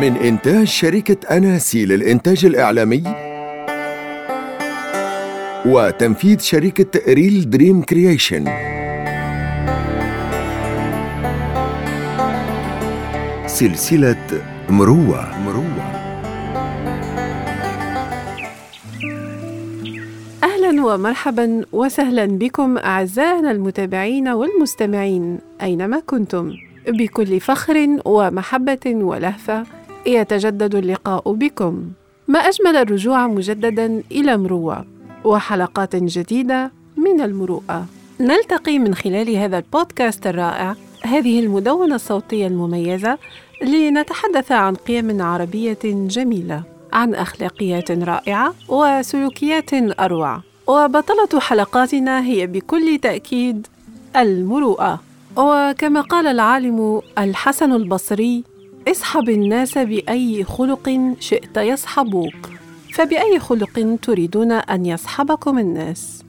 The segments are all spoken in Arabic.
من إنتاج شركة أناسي للإنتاج الإعلامي وتنفيذ شركة Real Dream Creation. سلسلة مروة. مروة. أهلا ومرحبا وسهلا بكم أعزائنا المتابعين والمستمعين أينما كنتم. بكل فخر ومحبة ولهفة يتجدد اللقاء بكم. ما أجمل الرجوع مجددا إلى مروة وحلقات جديدة من المروءة. نلتقي من خلال هذا البودكاست الرائع هذه المدونة الصوتية المميزة لنتحدث عن قيم عربية جميلة عن أخلاقيات رائعة وسلوكيات أروع. وبطلة حلقاتنا هي بكل تأكيد المروءة. وكما قال العالم الحسن البصري اسحب الناس بأي خلق شئت يصحبوك فبأي خلق تريدون أن يصحبكم الناس؟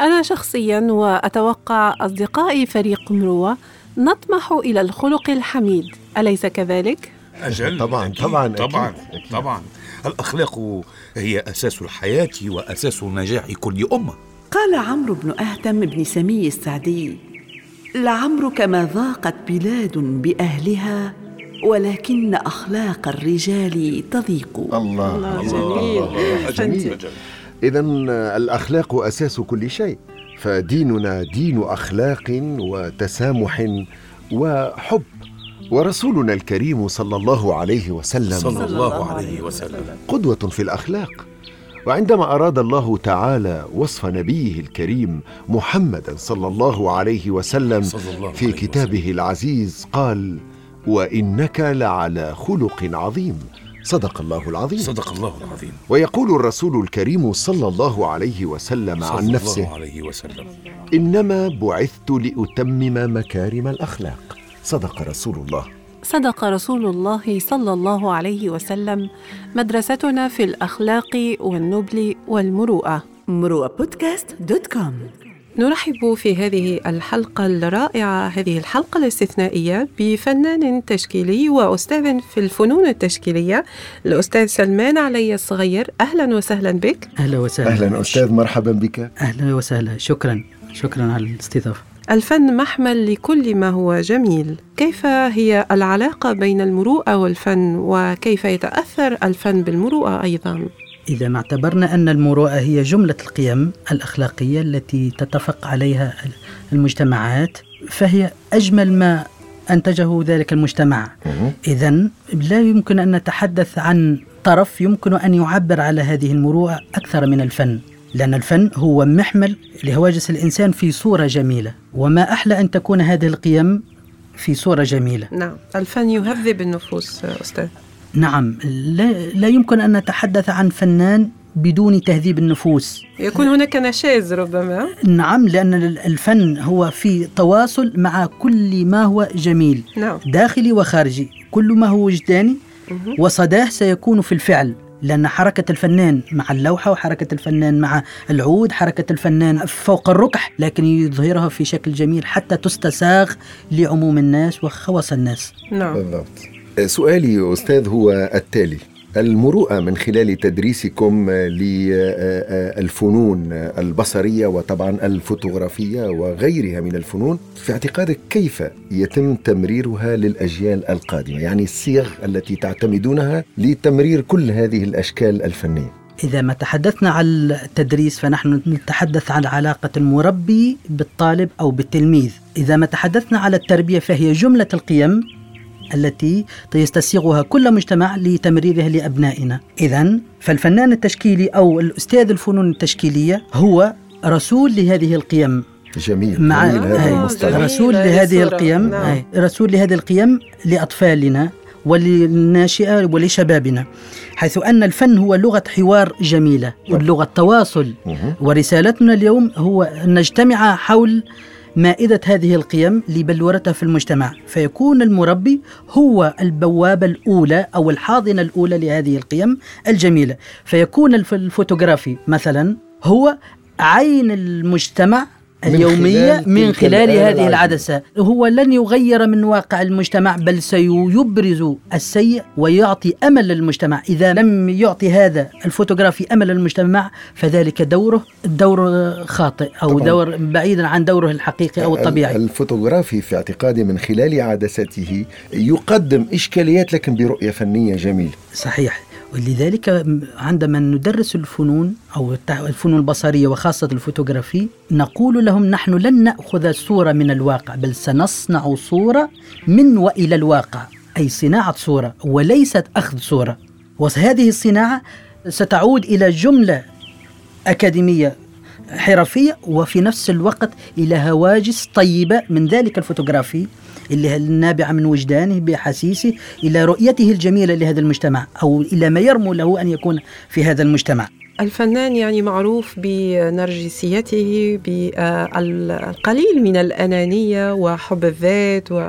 أنا شخصيا وأتوقع أصدقائي فريق مروة نطمح إلى الخلق الحميد أليس كذلك؟ أجل طبعاً، أكيد طبعاً، طبعا أكيد،. طبعا الأخلاق هي أساس الحياة وأساس نجاح كل أمة قال عمرو بن أهتم بن سمي السعدي لعمرك ما ضاقت بلاد بأهلها ولكن أخلاق الرجال تضيق. الله. جميل. جميل. إذا الأخلاق أساس كل شيء فديننا دين أخلاق وتسامح وحب ورسولنا الكريم صلى الله عليه وسلم صلى الله عليه وسلم. قدوة في الأخلاق. وعندما أراد الله تعالى وصف نبيه الكريم محمدا صلى الله عليه وسلم الله في كتابه العزيز قال وإنك لعلى خلق عظيم. صدق الله العظيم. صدق الله العظيم. ويقول الرسول الكريم صلى الله عليه وسلم صلى عن الله نفسه عليه وسلم. إنما بعثت لأتمم مكارم الأخلاق. صدق رسول الله. صدق رسول الله صلى الله عليه وسلم مدرستنا في الأخلاق والنبل والمروءة. مروى بودكاست دوت كوم. نرحب في هذه الحلقة الرائعة هذه الحلقة الاستثنائية بفنان تشكيلي وأستاذ في الفنون التشكيلية الأستاذ سلمان علي الصغير. أهلا وسهلا بك. أهلا وسهلا. أهلا أستاذ مرحبا بك. أهلا وسهلا. شكرا. شكرا على الاستضافة. الفن محمل لكل ما هو جميل. كيف هي العلاقة بين المروءة والفن وكيف يتأثر الفن بالمروءة أيضا؟ إذا ما اعتبرنا أن المروءة هي جملة القيم الأخلاقية التي تتفق عليها المجتمعات فهي أجمل ما أنتجه ذلك المجتمع. اذا لا يمكن أن نتحدث عن طرف يمكن أن يعبر على هذه المروءة أكثر من الفن لأن الفن هو محمل لهواجس الإنسان في صورة جميلة وما أحلى أن تكون هذه القيم في صورة جميلة. نعم الفن يهذب النفوس أستاذ. نعم. لا, لا يمكن أن نتحدث عن فنان بدون تهذيب النفوس. يكون هناك نشاز ربما. نعم لأن الفن هو في تواصل مع كل ما هو جميل. نعم. داخلي وخارجي. كل ما هو وجداني وصداه سيكون في الفعل. لأن حركة الفنان مع اللوحة وحركة الفنان مع العود حركة الفنان فوق الركح لكن يظهرها في شكل جميل حتى تستساغ لعموم الناس وخواص الناس. نعم. بالضبط. سؤالي أستاذ هو التالي. المروءة من خلال تدريسكم للفنون البصرية وطبعا الفوتوغرافية وغيرها من الفنون في اعتقادك كيف يتم تمريرها للأجيال القادمة؟ يعني الصيغ التي تعتمدونها لتمرير كل هذه الأشكال الفنية. إذا ما تحدثنا عن التدريس فنحن نتحدث عن علاقة المربي بالطالب أو بالتلميذ. إذا ما تحدثنا على التربية فهي جملة القيم التي يستسيغها كل مجتمع لتمريرها لأبنائنا إذا فالفنان التشكيلي أو الأستاذ الفنون التشكيلية هو رسول لهذه القيم جميل مع جميل هذا هاي المصطلح جميل. رسول هذه لهذه الصورة. القيم نعم. هاي رسول لهذه القيم لأطفالنا وللناشئة ولشبابنا حيث أن الفن هو لغة حوار جميلة ولغة تواصل. ورسالتنا اليوم هو أن نجتمع حول مائدة هذه القيم لبلورتها في المجتمع فيكون المربي هو البوابة الأولى أو الحاضنة الأولى لهذه القيم الجميلة. فيكون الف- الفوتوغرافي مثلا هو عين المجتمع اليومية من تلك خلال هذه العدسة. هو لن يغير من واقع المجتمع بل سيبرز السيء ويعطي أمل للمجتمع. إذا لم يعطي هذا الفوتوغرافي أمل للمجتمع فذلك دوره دور خاطئ أو. دور بعيدا عن دوره الحقيقي أو الطبيعي. الفوتوغرافي في اعتقادي من خلال عدسته يقدم إشكاليات لكن برؤية فنية جميلة صحيح. ولذلك عندما ندرس الفنون أو الفنون البصرية وخاصة الفوتوغرافي نقول لهم نحن لن نأخذ صورة من الواقع بل سنصنع صورة من وإلى الواقع أي صناعة صورة وليست أخذ صورة. وهذه الصناعة ستعود إلى جملة أكاديمية حرفية وفي نفس الوقت إلى هواجس طيبة من ذلك الفوتوغرافي اللي النابعة من وجدانه بأحاسيسه إلى رؤيته الجميلة لهذا المجتمع أو إلى ما يرمو له أن يكون في هذا المجتمع. الفنان يعني معروف بنرجسيته بالقليل من الأنانية وحب الذات و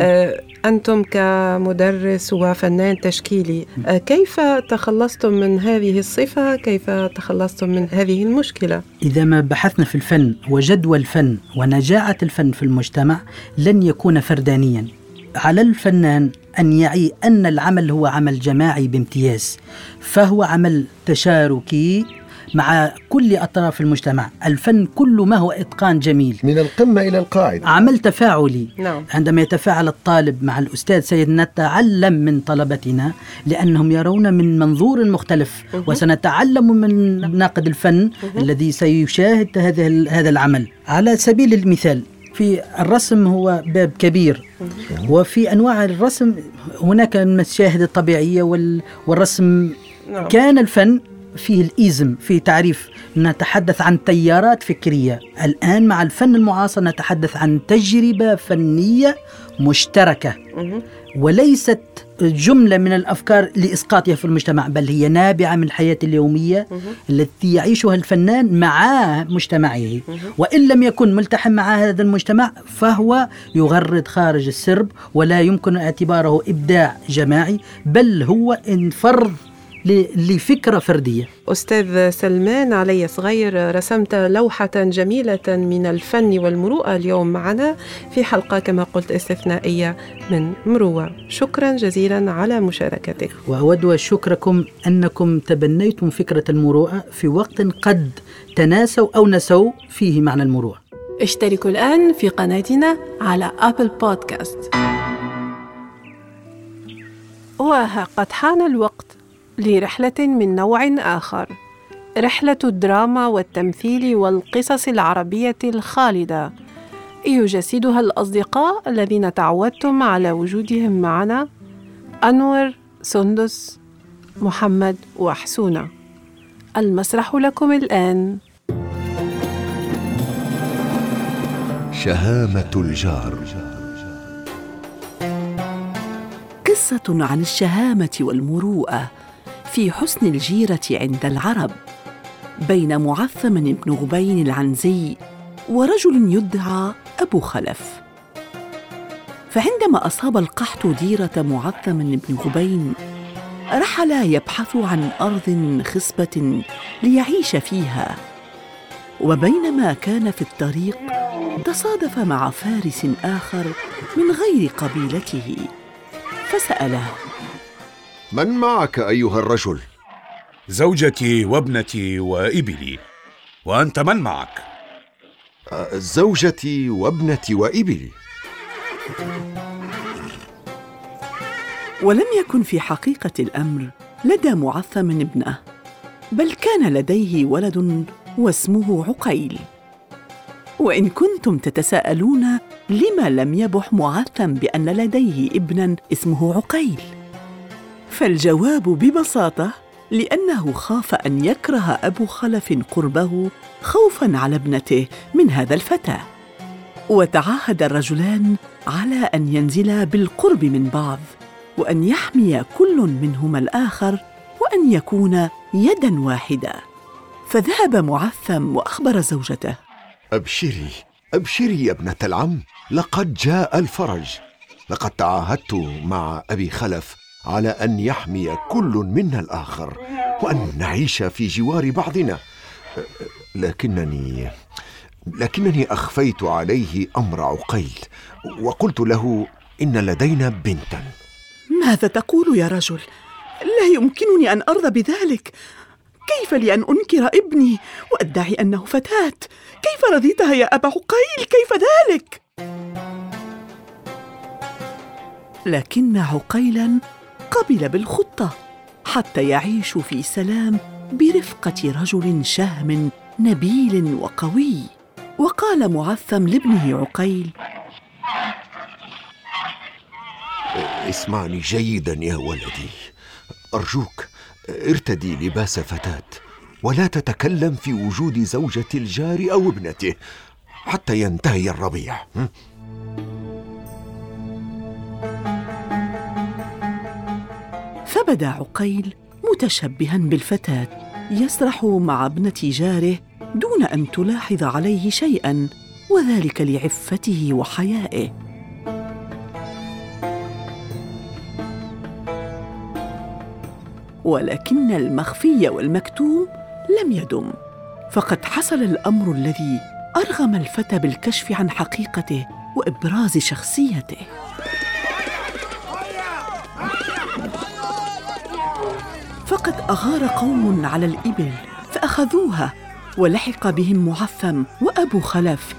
آه، أنتم كمدرس وفنان تشكيلي آه، كيف تخلصتم من هذه الصفة؟ كيف تخلصتم من هذه المشكلة؟ إذا ما بحثنا في الفن وجدوى الفن ونجاعة الفن في المجتمع لن يكون فردانيا على الفنان أن يعي أن العمل هو عمل جماعي بامتياز فهو عمل تشاركي مع كل أطراف المجتمع. الفن كل ما هو إتقان جميل. من القمة إلى القاعدة. عمل تفاعلي. نعم. عندما يتفاعل الطالب مع الأستاذ سيد نتعلم من طلبتنا لأنهم يرون من منظور مختلف وسنتعلم من ناقد الفن الذي سيشاهد هذا هذا العمل. على سبيل المثال في الرسم هو باب كبير وفي أنواع الرسم هناك المشاهد الطبيعية وال- والرسم نعم. كان الفن فيه الإيزم في تعريف نتحدث عن تيارات فكرية الآن مع الفن المعاصر نتحدث عن تجربة فنية مشتركة. وليست جملة من الأفكار لإسقاطها في المجتمع بل هي نابعة من الحياة اليومية التي يعيشها الفنان مع مجتمعه. وإن لم يكن ملتحم مع هذا المجتمع فهو يغرد خارج السرب ولا يمكن اعتباره إبداع جماعي بل هو إن فرض ل- لفكرة فردية. أستاذ سلمان علي صغير رسمت لوحة جميلة من الفن والمروءة اليوم معنا في حلقة كما قلت استثنائية من مروة. شكرا جزيلا على مشاركتك. وأود شكركم أنكم تبنيتم فكرة المروءة في وقت قد تناسوا أو نسوا فيه معنى المروءة. اشتركوا الآن في قناتنا على أبل بودكاست وها قد حان الوقت. لرحلة من نوع آخر. رحلة الدراما والتمثيل والقصص العربية الخالدة. يجسدها الأصدقاء الذين تعودتم على وجودهم معنا. أنور سندس محمد وحسونة. المسرح لكم الآن. شهامة الجار. قصة عن الشهامة والمروءة. في حسن الجيرة عند العرب بين معثم بن غبين العنزي ورجل يدعى أبو خلف. فعندما أصاب القحط ديرة معثم بن غبين رحلا يبحث عن أرض خصبة ليعيش فيها. وبينما كان في الطريق تصادف مع فارس آخر من غير قبيلته فسأله من معك أيها الرجل؟ زوجتي وابنتي وإبلي وأنت من معك؟ زوجتي وابنتي وإبلي ولم يكن في حقيقة الأمر لدى معثم ابنه بل كان لديه ولد واسمه عقيل وإن كنتم تتساءلون لما لم يبح معثم بأن لديه ابنا اسمه عقيل فالجواب ببساطة؟ لأنه خاف أن يكره أبو خلف قربه خوفا على ابنته من هذا الفتى. وتعاهد الرجلان على أن ينزلا بالقرب من بعض وأن يحمي كل منهما الآخر وأن يكون يدا واحدة فذهب معثم وأخبر زوجته. أبشري أبشري يا ابنة العم لقد جاء الفرج. لقد تعاهدت مع أبي خلف على أن يحمي كل منا الآخر وأن نعيش في جوار بعضنا. لكنني لكنني أخفيت عليه أمر عقيل وقلت له إن لدينا بنتا. ماذا تقول يا رجل؟ لا يمكنني أن أرضى بذلك. كيف لي أن أنكر ابني وأدعي أنه فتاة؟ كيف رضيتها يا أبا عقيل؟ كيف ذلك؟ لكن عقيلا قبل بالخطة حتى يعيش في سلام برفقة رجل شهم نبيل وقوي. وقال معثم لابنه عقيل اسمعني جيدا يا ولدي. أرجوك ارتدي لباس فتاة ولا تتكلم في وجود زوجة الجار أو ابنته حتى ينتهي الربيع. هم؟ فبدا عقيل متشبها بالفتاة يسرح مع ابنة جاره دون أن تلاحظ عليه شيئا وذلك لعفته وحيائه ولكن المخفي والمكتوم لم يدم فقد حصل الأمر الذي أرغم الفتى بالكشف عن حقيقته وإبراز شخصيته فقد أغار قوم على الإبل فأخذوها ولحق بهم معثم وأبو خلف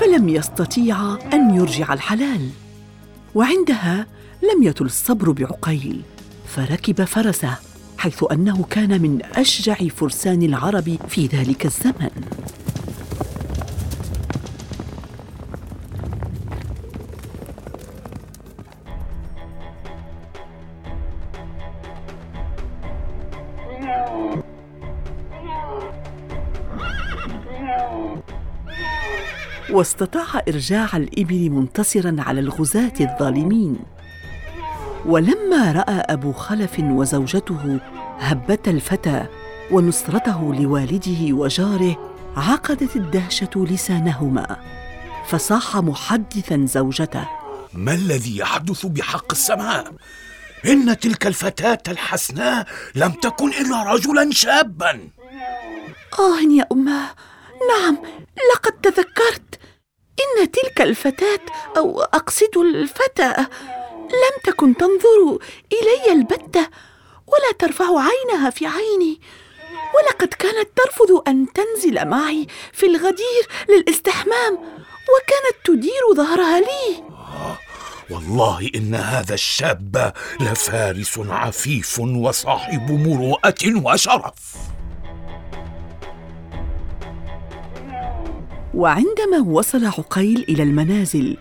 فلم يستطيعا أن يرجع الحلال. وعندها لم يطل الصبر بعقيل فركب فرسه حيث أنه كان من أشجع فرسان العرب في ذلك الزمن. واستطاع إرجاع الإبل منتصرا على الغزاة الظالمين. ولما رأى أبو خلف وزوجته هبة الفتى ونصرته لوالده وجاره عقدت الدهشة لسانهما فصاح محدثا زوجته. ما الذي يحدث بحق السماء؟ إن تلك الفتاة الحسناء لم تكن إلا رجلا شابا. آه يا أماه نعم لقد تذكرت. إن تلك الفتاة أو أقصد الفتى لم تكن تنظر إلي البتة ولا ترفع عينها في عيني ولقد كانت ترفض أن تنزل معي في الغدير للاستحمام وكانت تدير ظهرها لي. والله إن هذا الشاب لفارس عفيف وصاحب مروءة وشرف. وعندما وصل عقيل إلى المنازل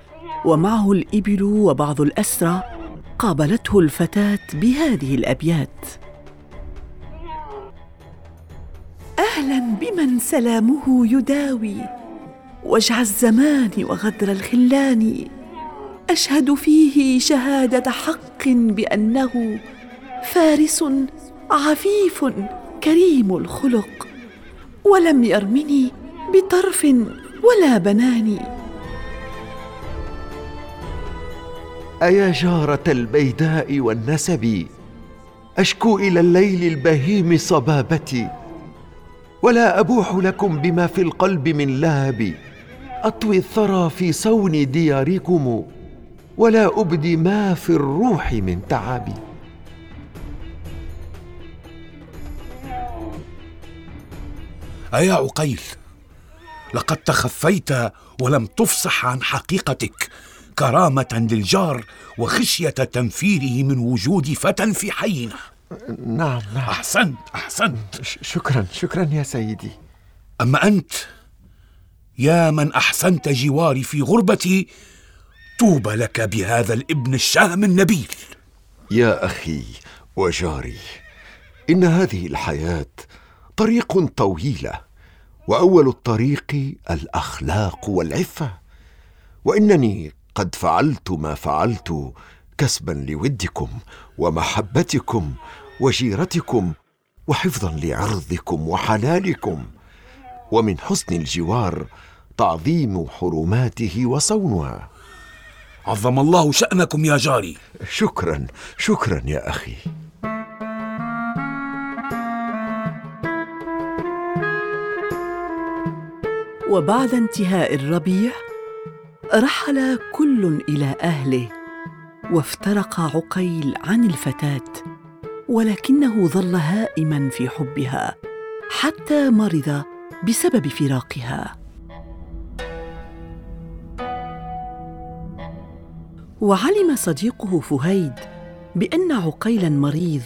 ومعه الإبل وبعض الأسرى قابلته الفتاة بهذه الأبيات. أهلا بمن سلامه يداوي وجع الزمان وغدر الخلان. أشهد فيه شهادة حق بأنه فارس عفيف كريم الخلق. ولم يرمني بطرف ولا بناني أيا جارة البيداء والنسب أشكو إلى الليل البهيم صبابتي. ولا أبوح لكم بما في القلب من لهب. أطوي الثرى في صون دياركم ولا أبدي ما في الروح من تعب. أيا عقيل لقد تخفيت ولم تفصح عن حقيقتك. كرامة للجار وخشية تنفيره من وجود فتى في حينا نعم نعم. أحسنت أحسنت. شكرا شكرا يا سيدي. أما أنت يا من أحسنت جواري في غربتي طوبى لك بهذا الابن الشهم النبيل. يا أخي وجاري إن هذه الحياة طريق طويلة. وأول الطريق الأخلاق والعفة. وإنني قد فعلت ما فعلت كسبا لودكم ومحبتكم وجيرتكم وحفظا لعرضكم وحلالكم. ومن حسن الجوار تعظيم حرماته وصونها. عظم الله شأنكم يا جاري. شكرا شكرا يا أخي. وبعد انتهاء الربيع رحل كل إلى أهله وافترق عقيل عن الفتاة ولكنه ظل هائما في حبها حتى مرض بسبب فراقها. وعلم صديقه فهيد بأن عقيلا مريض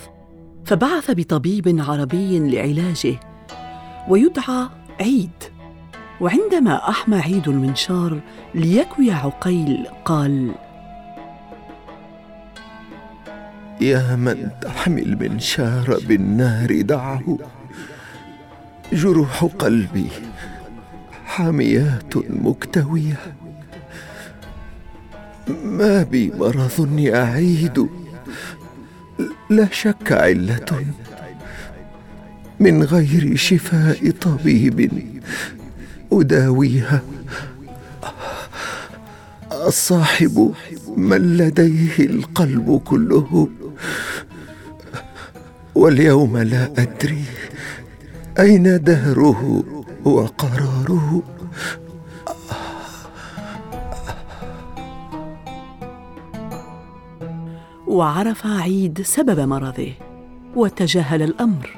فبعث بطبيب عربي لعلاجه ويدعى عيد. وعندما أحمى عيد المنشار ليكوي عقيل قال يا من تحمي المنشار بالنار دعه جروح قلبي حاميات مكتوية. ما بي مرض يعيد لا شك علة من غير شفاء طبيب. أداويها. الصاحب من لديه القلب كله. واليوم لا أدري أين دهره وقراره. وعرف عيد سبب مرضه وتجاهل الأمر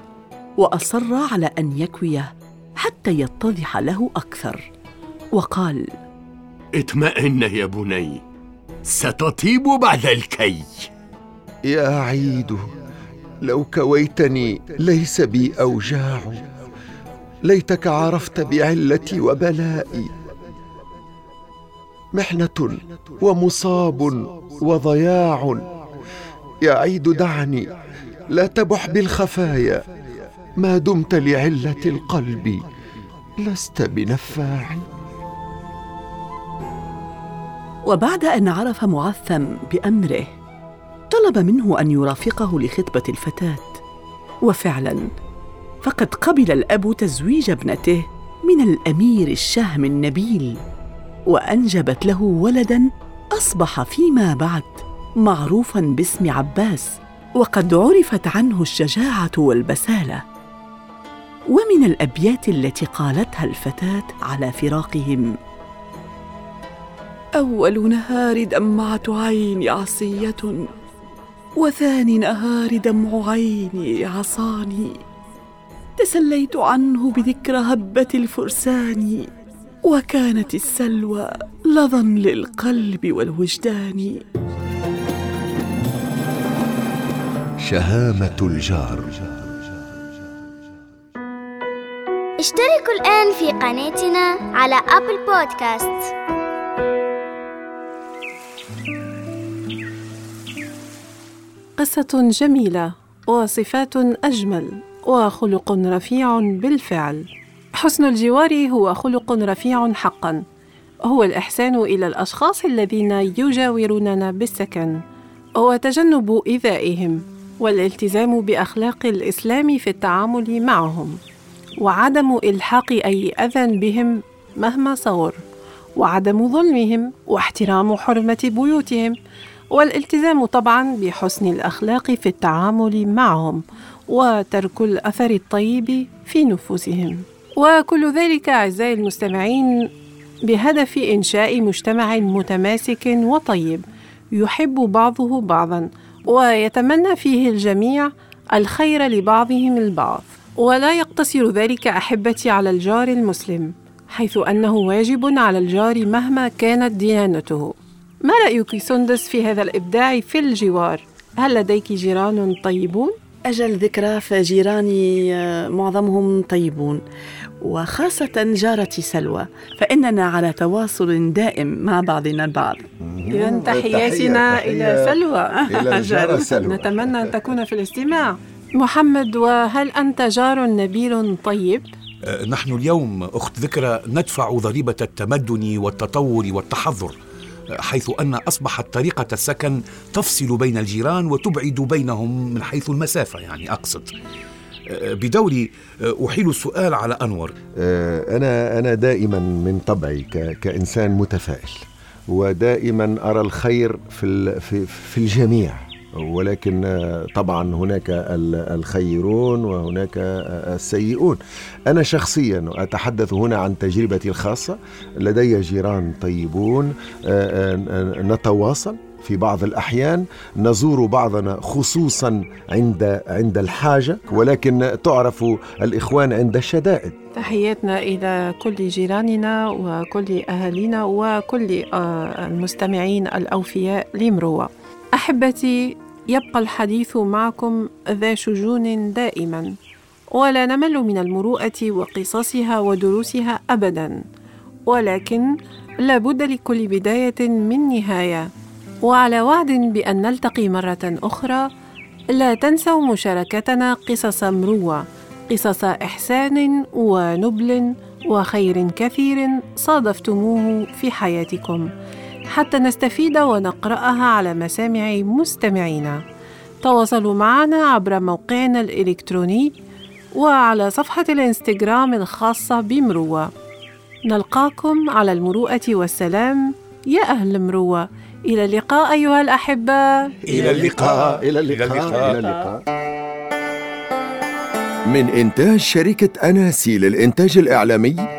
وأصر على أن يكويه. حتى يتضح له أكثر. وقال اطمئن يا بني ستطيب بعد الكي. يا عيد لو كويتني ليس بي أوجاع ليتك عرفت بعلتي وبلائي. محنة ومصاب وضياع. يا عيد دعني لا تبح بالخفايا ما دمت لعلة القلب. لست بنفاع وبعد أن عرف معثم بأمره طلب منه أن يرافقه لخطبة الفتاة. وفعلا فقد قبل الأب تزويج ابنته من الأمير الشهم النبيل وأنجبت له ولدا أصبح فيما بعد معروفا باسم عباس وقد عرفت عنه الشجاعة والبسالة. ومن الأبيات التي قالتها الفتاة على فراقهم. أول نهار دمعت عيني عصية وثاني نهار دمع عيني عصاني. تسليت عنه بذكرى هبة الفرسان وكانت السلوى لظا للقلب والوجدان. شهامة الجار. اشتركوا الآن في قناتنا على أبل بودكاست قصة جميلة وصفات أجمل وخلق رفيع بالفعل. حسن الجوار هو خلق رفيع حقا. هو الإحسان إلى الأشخاص الذين يجاوروننا بالسكن وتجنب إيذائهم والالتزام بأخلاق الإسلام في التعامل معهم. وعدم إلحاق أي أذى بهم مهما صغر وعدم ظلمهم واحترام حرمة بيوتهم والالتزام طبعا بحسن الأخلاق في التعامل معهم وترك الأثر الطيب في نفوسهم. وكل ذلك أعزائي المستمعين بهدف إنشاء مجتمع متماسك وطيب يحب بعضه بعضا ويتمنى فيه الجميع الخير لبعضهم البعض. ولا يقتصر ذلك أحبتي على الجار المسلم حيث أنه واجب على الجار مهما كانت ديانته. ما رأيك سندس في هذا الإبداع في الجوار؟ هل لديك جيران طيبون؟ أجل ذكرى فجيراني آه، معظمهم طيبون وخاصة جارتي سلوى فإننا على تواصل دائم مع بعضنا البعض. اذا تحياتنا إلى سلوى. إلى أجل. سلوى. نتمنى أن تكون في الاستماع. محمد وهل أنت جار نبيل طيب؟ آه، نحن اليوم أخت ذكرى ندفع ضريبة التمدن والتطور والتحضر آه، حيث أن أصبحت طريقة السكن تفصل بين الجيران وتبعد بينهم من حيث المسافة يعني أقصد. آه، بدوري أحيل السؤال على أنور. أنا أنا دائما من طبعي ك- كإنسان متفائل ودائما أرى الخير في ال- في في الجميع. ولكن آه، طبعا هناك الخيرون وهناك آه، السيئون. أنا شخصيا أتحدث هنا عن تجربتي الخاصة. لدي جيران طيبون نتواصل في بعض الأحيان. نزور بعضنا خصوصا عند عند الحاجة ولكن تعرف الإخوان عند الشدائد. تحياتنا إلى كل جيراننا وكل أهالينا وكل آه، المستمعين الأوفياء لمروة. أحبتي يبقى الحديث معكم ذا شجون دائما ولا نمل من المروءة وقصصها ودروسها أبدا ولكن لابد لكل بداية من نهاية. وعلى وعد بأن نلتقي مرة أخرى لا تنسوا مشاركتنا قصص مروة قصص إحسان ونبل وخير كثير صادفتموه في حياتكم. حتى نستفيد ونقرأها على مسامع مستمعينا تواصلوا معنا عبر موقعنا الإلكتروني وعلى صفحة الإنستغرام الخاصة بمروة. نلقاكم على المروءة والسلام. يا أهل مروة إلى اللقاء أيها الأحبة. إلى اللقاء إلى اللقاء. إلى اللقاء. من إنتاج شركة أناسي للإنتاج الإعلامي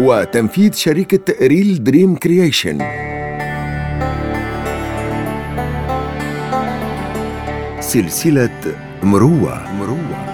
وتنفيذ شركة Real Dream Creation. سلسلة مروة. مروة.